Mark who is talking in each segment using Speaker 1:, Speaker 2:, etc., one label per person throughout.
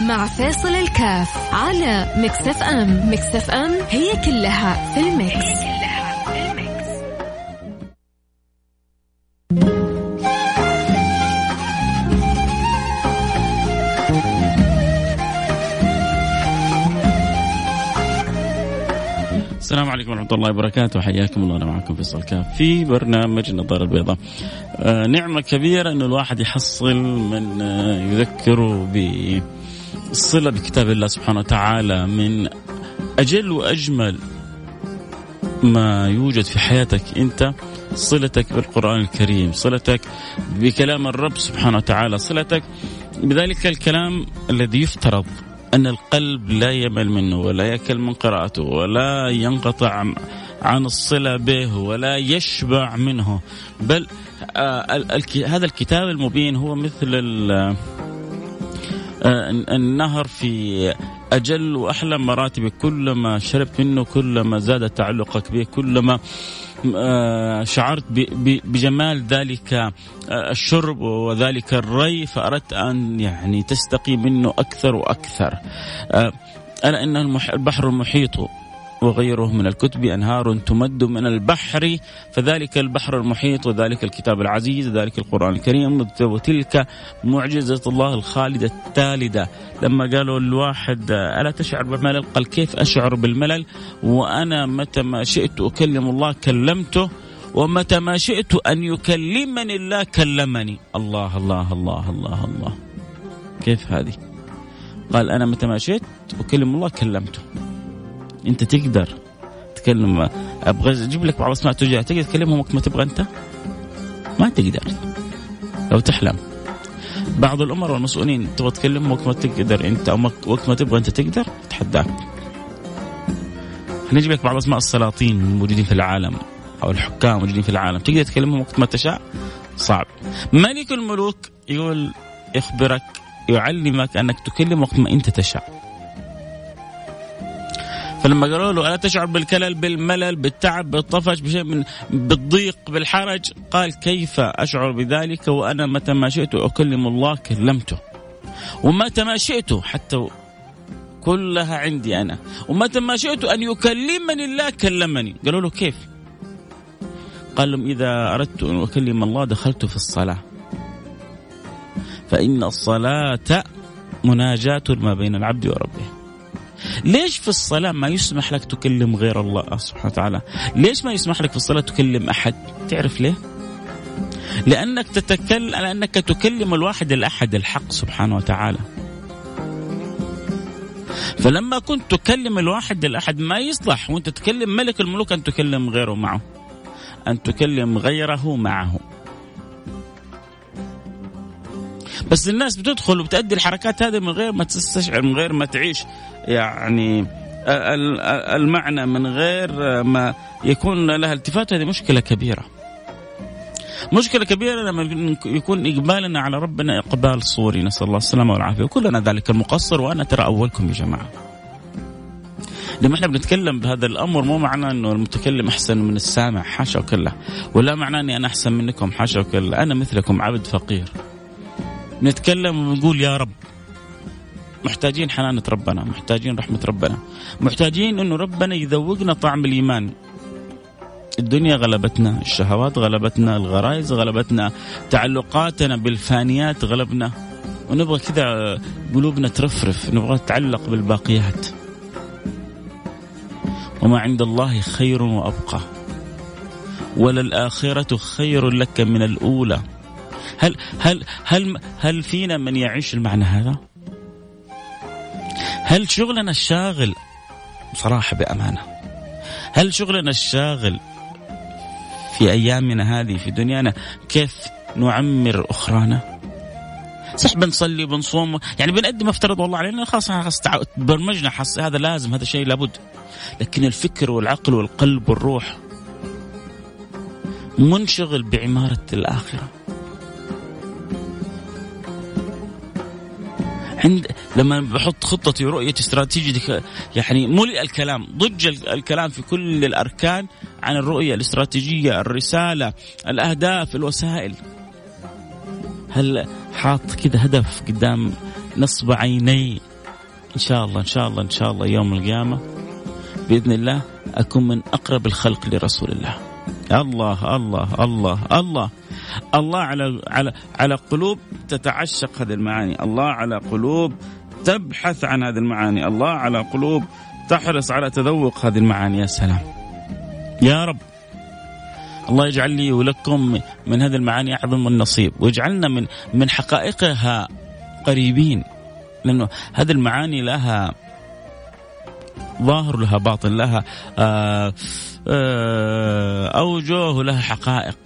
Speaker 1: مع فيصل الكاف على Mix FM. Mix FM هي كلها في ال mix, هي كلها في ال mix.
Speaker 2: السلام عليكم ورحمة الله وبركاته. حياكم الله. أنا معكم فيصل كاف في برنامج النظارة البيضاء. آه نعمة كبيرة أنه الواحد يحصل من آه يذكره بالصلة بكتاب الله سبحانه وتعالى من أجل وأجمل ما يوجد في حياتك أنت صلتك بالقرآن الكريم صلتك بكلام الرب سبحانه وتعالى صلتك بذلك الكلام الذي يفترض أن القلب لا يمل منه ولا يكل من قراءته ولا ينقطع عن الصلة به ولا يشبع منه. بل آه هذا الكتاب المبين هو مثل النهر في أجل وأحلى مراتب كلما شربت منه كلما زاد تعلقك به كلما آه شعرت بجمال ذلك آه الشرب وذلك الري فأردت أن يعني تستقي منه أكثر وأكثر. آه ألا إن البحر المحيط وغيره من الكتب أنهار تمد من البحر فذلك البحر المحيط وذلك الكتاب العزيز وذلك القرآن الكريم وتلك معجزة الله الخالدة التالدة. لما قالوا الواحد ألا تشعر بالملل؟ قال كيف أشعر بالملل؟ وأنا متى ما شئت أكلم الله كلمته ومتى ما شئت أن يكلمني الله كلمني. الله الله الله الله الله. كيف هذه؟ قال أنا متى ما شئت أكلم الله كلمته. انت تقدر تكلم أبغى أجيب لك بعض الاسماء ترجع تقدر تكلمهم وقت ما تبغى أنت؟ ما تقدر. لو تحلم. بعض الامراء والمسؤولين تبغى تكلمهم وقت ما تقدر أنت أو وقت ما تبغى أنت تقدر اتحداك نجيب لك بعض أسماء السلاطين الموجودين في العالم أو الحكام الموجودين في العالم. تقدر تكلمهم وقت ما تشاء؟ صعب. ملك الملوك يقول يخبرك يعلمك أنك تكلم وقت ما أنت تشاء. فلما قالوا له ألا تشعر بالكلل بالملل بالتعب بالطفش بشيء من بالضيق بالحرج؟ قال كيف أشعر بذلك وأنا متى ما شئت أكلم الله كلمته. ومتى ما شئت حتى كلها عندي أنا. ومتى ما شئت أن يكلمني الله كلمني. قالوا له كيف؟ قال لهم إذا أردت أن أكلم الله دخلت في الصلاة. فإن الصلاة مناجاة ما بين العبد وربه. ليش في الصلاة ما يسمح لك تكلم غير الله سبحانه وتعالى؟ ليش ما يسمح لك في الصلاة تكلم أحد؟ تعرف ليه؟ لأنك تتكلم لأنك تكلم الواحد الأحد الحق سبحانه وتعالى. فلما كنت تكلم الواحد الأحد ما يصلح وأنت تكلم ملك الملوك أن تكلم غيره معه أن تكلم غيره معه. بس الناس بتدخل وبتأدي الحركات هذه من غير ما تستشعر من غير ما تعيش يعني المعنى من غير ما يكون لها التفات. هذه مشكلة كبيرة. مشكلة كبيرة لما يكون إقبالنا على ربنا إقبال صوري. نسأل الله السلامة والعافية. وكلنا ذلك المقصر وأنا ترى أولكم يا جماعة. لما إحنا بنتكلم بهذا الأمر مو معناه إنه المتكلم أحسن من السامع حاشا وكلا. ولا معناه إني أنا أحسن منكم حاشا وكلا. أنا مثلكم عبد فقير. نتكلم ونقول يا رب. محتاجين حنانة ربنا محتاجين رحمة ربنا. محتاجين أنه ربنا يذوقنا طعم الإيمان. الدنيا غلبتنا الشهوات غلبتنا الغرائز غلبتنا تعلقاتنا بالفانيات غلبنا. ونبغى كذا قلوبنا ترفرف نبغى تتعلق بالباقيات. وما عند الله خير وأبقى. وللآخرة خير لك من الأولى. هل هل هل هل فينا من يعيش المعنى هذا؟ هل شغلنا الشاغل؟ صراحة بأمانة. هل شغلنا الشاغل في أيامنا هذه في دنيانا كيف نعمر أخرانا؟ صح بنصلي وبنصوم يعني بنقدم افترض والله علينا خلاص خلاص برمجنا حص هذا لازم هذا شيء لابد. لكن الفكر والعقل والقلب والروح منشغل بعمارة الآخرة. عند لما بحط خطتي ورؤيتي استراتيجيتي يعني ملئ الكلام ضج الكلام في كل الأركان عن الرؤية الاستراتيجية الرسالة الأهداف الوسائل. هل حاط كذا هدف قدام نصب عيني؟ إن شاء الله إن شاء الله إن شاء الله يوم القيامة بإذن الله أكون من أقرب الخلق لرسول الله الله. الله الله الله الله. على على على قلوب تتعشق هذه المعاني. الله على قلوب تبحث عن هذه المعاني. الله على قلوب تحرص على تذوق هذه المعاني. يا سلام. يا رب. الله يجعل لي ولكم من هذه المعاني أعظم النصيب ويجعلنا من من حقائقها قريبين لأنه هذه المعاني لها ظاهر لها باطن لها آه، آه، أوجه ولها حقائق.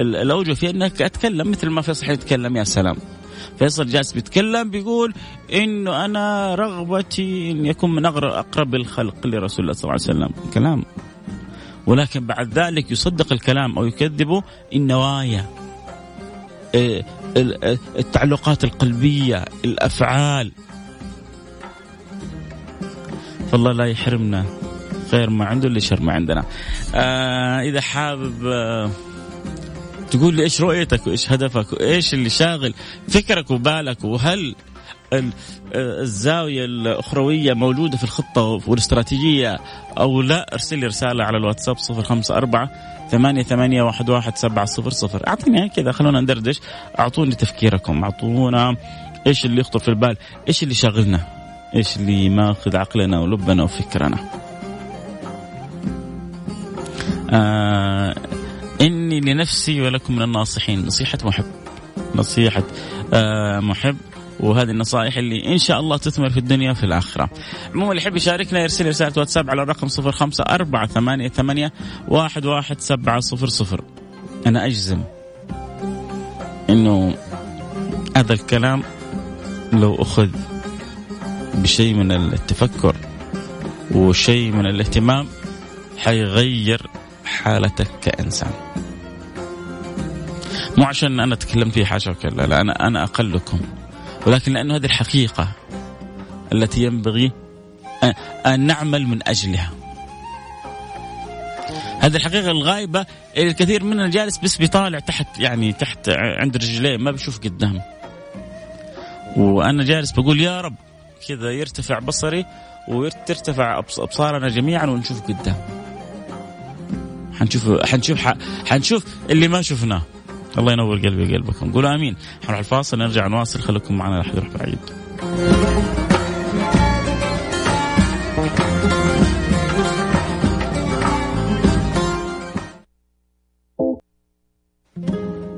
Speaker 2: الأوجه في أنك أتكلم مثل ما فيصل يتكلم يا سلام. فيصل جالس بيتكلم بيقول إنه أنا رغبتي إن يكون من أقرب الخلق لرسول الله صلى الله عليه وسلم. كلام. ولكن بعد ذلك يصدق الكلام أو يكذبه النوايا. آه، التعلقات القلبية الأفعال. فالله لا يحرمنا. خير ما عنده اللي شر ما عندنا. آه إذا حابب آه تقول لي إيش رؤيتك وإيش هدفك وإيش اللي شاغل فكرك وبالك وهل الزاوية الأخروية موجوده في الخطة والاستراتيجية أو لا؟ أرسل لي رسالة على الواتساب 054 ثمانية ثمانية واحد واحد سبعة صفر صفر. أعطيني كذا خلونا ندردش. أعطوني تفكيركم أعطونا إيش اللي يخطر في البال إيش اللي شاغلنا إيش اللي ماخذ عقلنا ولبنا وفكرنا. آه إني لنفسي ولكم من الناصحين. نصيحة محب. نصيحة آه محب. وهذه النصائح اللي إن شاء الله تثمر في الدنيا وفي الآخرة. عموما اللي يحب يشاركنا يرسل رسالة واتساب على الرقم 05488 11700 أنا أجزم إنه هذا الكلام لو أخذ بشيء من التفكر وشيء من الاهتمام حيغير حالتك كإنسان. مو عشان أنا تكلمت فيه حاشا وكلا لا أنا أنا أقلكم ولكن لأنه هذه الحقيقة التي ينبغي أن نعمل من أجلها. هذه الحقيقة الغايبه الكثير مننا جالس بس بيطالع تحت يعني تحت عند رجليه ما بيشوف قدام. وأنا جالس بقول يا رب كذا يرتفع بصري وترتفع أبصارنا جميعا ونشوف قدام. حنشوف حنشوف حنشوف اللي ما شفناه. الله ينور قلبي وقلبكم. قولوا آمين. حنروح الفاصل نرجع نواصل. خليكم معنا لا احد يروح بعيد.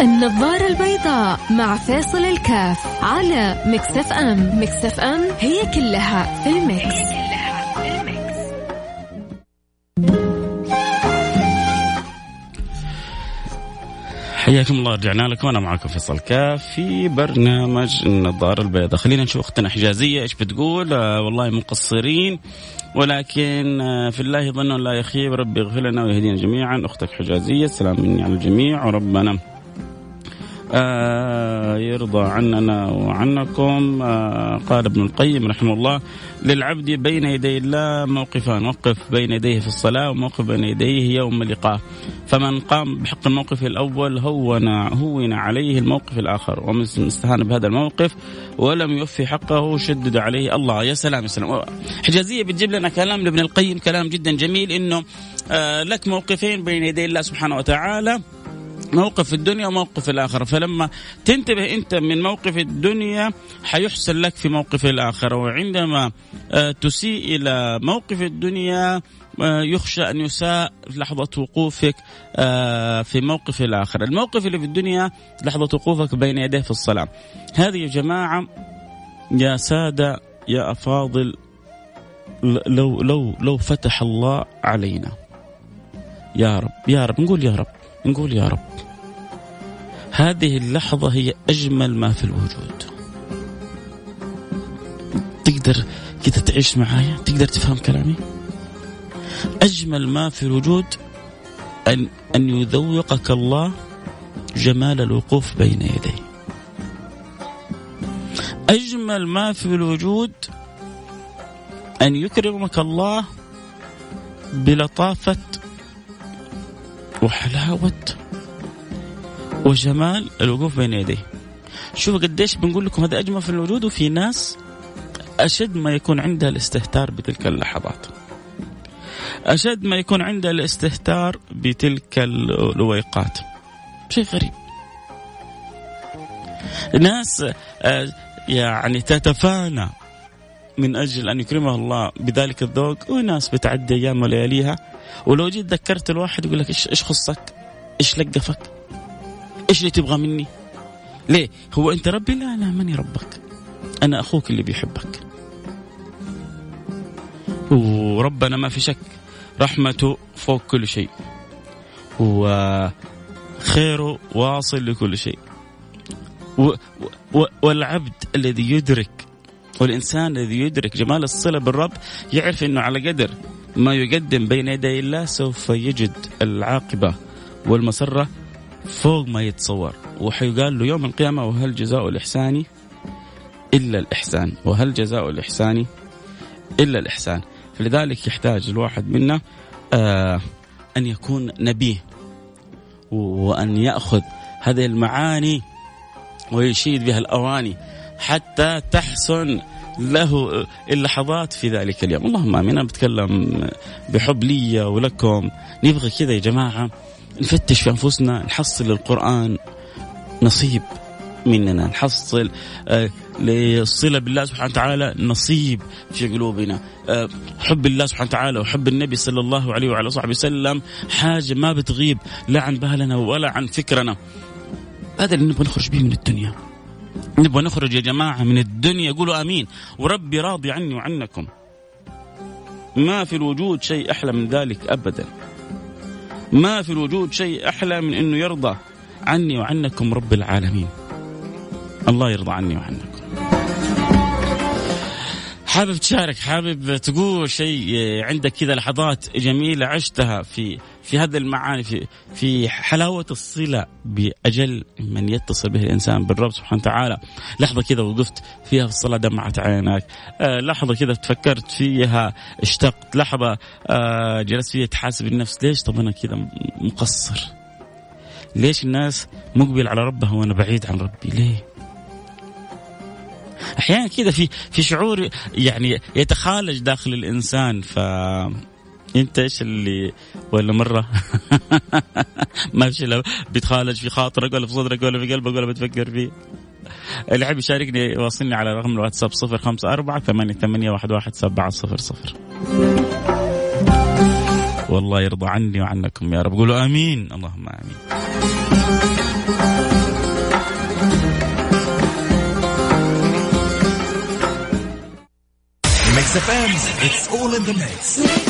Speaker 1: النظارة البيضاء مع فيصل الكاف على Mix FM. Mix FM هي كلها في ال mix.
Speaker 2: حياكم الله رجعنا لكم. أنا معكم فيصل كاف في برنامج النظارة البيضاء. خلينا نشوف أختنا حجازية إيش بتقول. آه والله مقصرين ولكن آه في الله ظن لا يخيب. ربي اغفر لنا ويهدينا جميعا. أختك حجازية السلام مني على الجميع. وربنا آه يرضى عننا وعنكم. آه قال ابن القيم رحمه الله للعبد بين يدي الله موقفان وقف بين يديه في الصلاة وموقف بين يديه يوم لقاه فمن قام بحق الموقف الأول هون هون عليه الموقف الآخر. ومن استهان بهذا الموقف ولم يوفي حقه شدد عليه الله. يا سلام يا سلام. حجازية بتجيب لنا كلام لابن القيم كلام جدا جميل إنه آه لك موقفين بين يدي الله سبحانه وتعالى موقف في الدنيا وموقف في الآخرة. فلما تنتبه أنت من موقف الدنيا حيحسن لك في موقف الآخرة. وعندما آه، تسيء إلى موقف الدنيا آه، يخشى أن يساء لحظة وقوفك آه، في موقف الآخرة. الموقف اللي في الدنيا لحظة وقوفك بين يديه في الصلاة. هذه يا جماعة يا سادة يا أفاضل لو لو لو فتح الله علينا. يا رب يا رب نقول يا رب. نقول يا رب هذه اللحظة هي أجمل ما في الوجود. تقدر كذا تعيش معايا؟ تقدر تفهم كلامي؟ أجمل ما في الوجود أن, أن يذوقك الله جمال الوقوف بين يديه أجمل ما في الوجود أن يكرمك الله بلطافة وحلاوة وجمال الوقوف بين يديه. شوفوا قديش بنقول لكم هذا أجمل في الوجود وفي ناس أشد ما يكون عندها الاستهتار بتلك اللحظات. أشد ما يكون عندها الاستهتار بتلك الويقات. شيء غريب. ناس آه، يعني تتفانى من أجل أن يكرمها الله بذلك الذوق وناس بتعدي أيام ولياليها ولو جيت ذكرت الواحد يقول لك إيش إيش خصك؟ إيش لقفك؟ إيش اللي تبغى مني؟ ليه؟ هو أنت ربي؟ لا لا ماني ربك. أنا أخوك اللي بيحبك. وربنا ما في شك رحمته فوق كل شيء. وخيره واصل لكل شيء. و و والعبد الذي يدرك والإنسان الذي يدرك جمال الصلة بالرب يعرف أنه على قدر ما يقدم بين يدي الله سوف يجد العاقبة والمسرة فوق ما يتصور. وحيقال له يوم القيامة وهل جزاء الإحسان إلا الإحسان؟ وهل جزاء الإحسان إلا الإحسان؟ فلذلك يحتاج الواحد منا آه أن يكون نبيه وأن يأخذ هذه المعاني ويشيد بها الأواني حتى تحسن له اللحظات في ذلك اليوم. اللهم آمين. أنا بتكلم بحب لي ولكم. نبغى كذا يا جماعة نفتش في أنفسنا نحصل القرآن نصيب مننا نحصل آه، للصلة بالله سبحانه وتعالى نصيب في قلوبنا. آه، حب الله سبحانه وتعالى وحب النبي صلى الله عليه وعلى صحبه وسلم حاجة ما بتغيب لا عن بالنا ولا عن فكرنا. هذا اللي نبغى نخرج به من الدنيا. نبغى نخرج يا جماعة من الدنيا قولوا آمين. وربي راضي عني وعنكم. ما في الوجود شيء أحلى من ذلك أبدا. ما في الوجود شيء أحلى من أنه يرضى عني وعنكم رب العالمين. الله يرضى عني وعنكم. حابب تشارك حابب تقول شيء عندك كذا لحظات جميلة عشتها في في هذا المعاني في في حلاوة الصلة بأجل من يتصل به الإنسان بالرب سبحانه وتعالى. لحظة كذا وقفت فيها في الصلاة دمعت عينك آه لحظة كذا تفكرت فيها اشتقت. لحظة آه جلست فيها تحاسب النفس. ليش؟ طب أنا كذا مقصر. ليش الناس مقبل على ربها وأنا بعيد عن ربي؟ ليه؟ أحيانا كذا في في شعور يعني يتخالج داخل الإنسان ف انت إيش اللي ولا مرة؟ ما في لو بتخالج في خاطرك ولا في صدرك ولا في قلبك ولا بتفكر فيه. اللي يحب يشاركني واصلني على رقم الواتساب صفر خمسة أربعة ثمانية, ثمانية واحد, واحد سبعة صفر صفر. والله يرضى عني وعنكم يا رب. قولوا آمين. اللهم FM, it's all in the mix.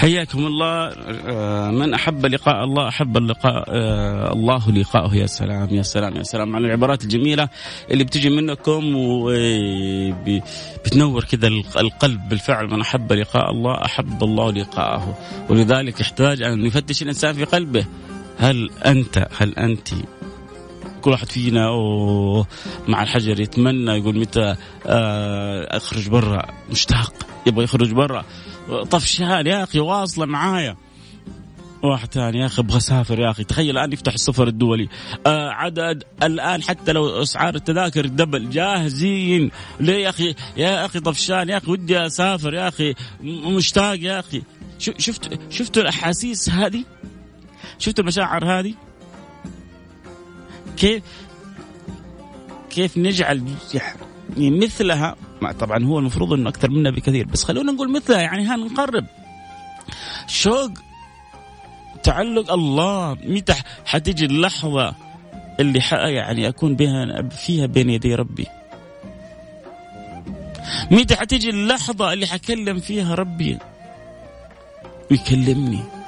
Speaker 2: حياكم الله. آه، من أحب لقاء الله أحب اللقاء آه، الله لقاءه يا سلام يا سلام يا سلام على العبارات الجميلة اللي بتجي منكم وبتنور كذا القلب بالفعل. من أحب لقاء الله أحب الله لقاءه. ولذلك يحتاج أن يفتش الإنسان في قلبه. هل أنت هل أنت كل واحد فينا مع الحجر يتمنى يقول متى آه، أخرج برا. مشتاق يبغى يخرج برا. طفشان يا أخي واصلة معايا. واحد ثاني يا أخي أبغى أسافر يا أخي. تخيل الآن يفتح السفر الدولي. آه عدد الآن حتى لو أسعار التذاكر دبل. جاهزين. ليه يا أخي؟ يا أخي طفشان يا أخي ودي أسافر يا أخي. مشتاق يا أخي. شفت شفتوا الأحاسيس هذه؟ شفتوا المشاعر هذه؟ كيف كيف نجعل يعني مثلها طبعا هو المفروض إنه أكثر منا بكثير بس خلونا نقول مثلها يعني هنقرب شوق تعلق الله متى حتيجي اللحظة اللي يعني أكون بها فيها بين يدي ربي؟ متى حتيجي اللحظة اللي حكلم فيها ربي؟ ويكلمني.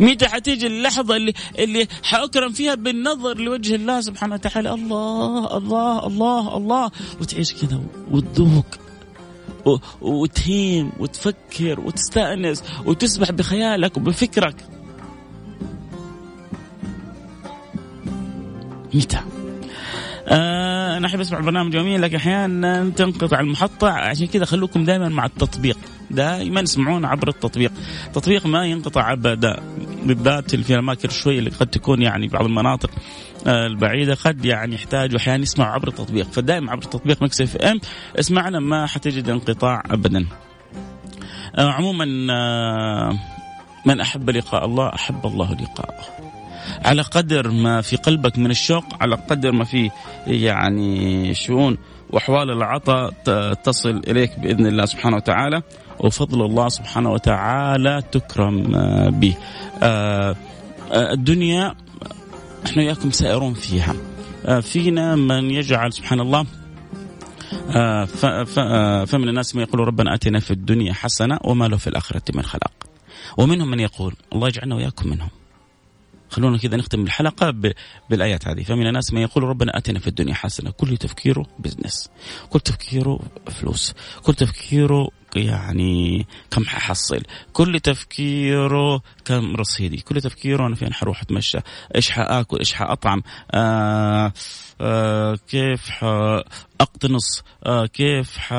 Speaker 2: متى حتيجي اللحظة اللي اللي حأكرم فيها بالنظر لوجه الله سبحانه وتعالى؟ الله الله الله الله. وتعيش كذا وتذوق وتهيم وتفكر وتستأنس وتسبح بخيالك وبفكرك. متى؟ آه أنا احب اسمع البرنامج يوميا لكن أحيانا تنقطع المحطة. عشان كذا خلوكم دائما مع التطبيق. دائما اسمعونا عبر التطبيق. التطبيق ما ينقطع ابدا بالذات في الأماكن شوي اللي قد تكون يعني بعض المناطق آه، البعيدة قد يعني يحتاجوا أحيانا يسمعوا عبر التطبيق. فدائما عبر التطبيق Mix FM اسمعنا ما حتجد انقطاع ابدا. آه، عموما آه، من أحب لقاء الله أحب الله لقاءه. على قدر ما في قلبك من الشوق على قدر ما في يعني شؤون وأحوال العطاء تصل إليك بإذن الله سبحانه وتعالى. وفضل الله سبحانه وتعالى تكرم آه، به. آه، آه، الدنيا إحنا وياكم سائرون فيها. فينا من يجعل سبحان الله فمن الناس من يقول ربنا آتنا في الدنيا حسنة وما له في الآخرة من خلاق. ومنهم من يقول الله يجعلنا وياكم منهم. خلونا كذا نختم الحلقة بالآيات هذه فمن الناس من يقول ربنا آتنا في الدنيا حسنة كل تفكيره بزنس كل تفكيره فلوس كل تفكيره يعني كم ححصل؟ كل تفكيره كم رصيدي؟ كل تفكيره أنا فين حروح أتمشى؟ إيش حأكل؟ إيش حأطعم؟ آه آه كيف اقتنص آه كيف ح...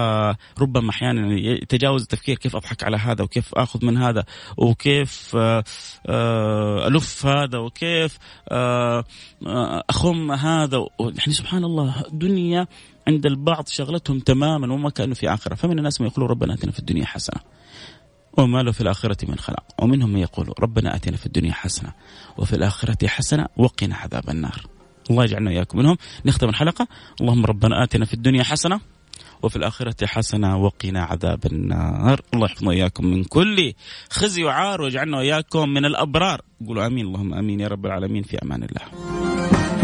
Speaker 2: ربما أحيانا يتجاوز التفكير كيف أضحك على هذا وكيف آخذ من هذا وكيف آه آه ألف هذا وكيف آه آه أخم هذا يعني سبحان الله دنيا عند البعض شغلتهم تماما وما كانوا في آخرة. فمن الناس من يقولوا ربنا أتنا في الدنيا حسنة وما له في الآخرة من خلاق ومنهم من يقول ربنا أتنا في الدنيا حسنة وفي الآخرة حسنة وقنا عذاب النار. الله يجعلنا وإياكم منهم. نختم الحلقة. اللهم ربنا آتنا في الدنيا حسنة وفي الآخرة حسنة وقنا عذاب النار. الله يحفظنا وإياكم من كل خزي وعار ويجعلنا وإياكم من الأبرار. قولوا آمين. اللهم آمين يا رب العالمين. في أمان الله.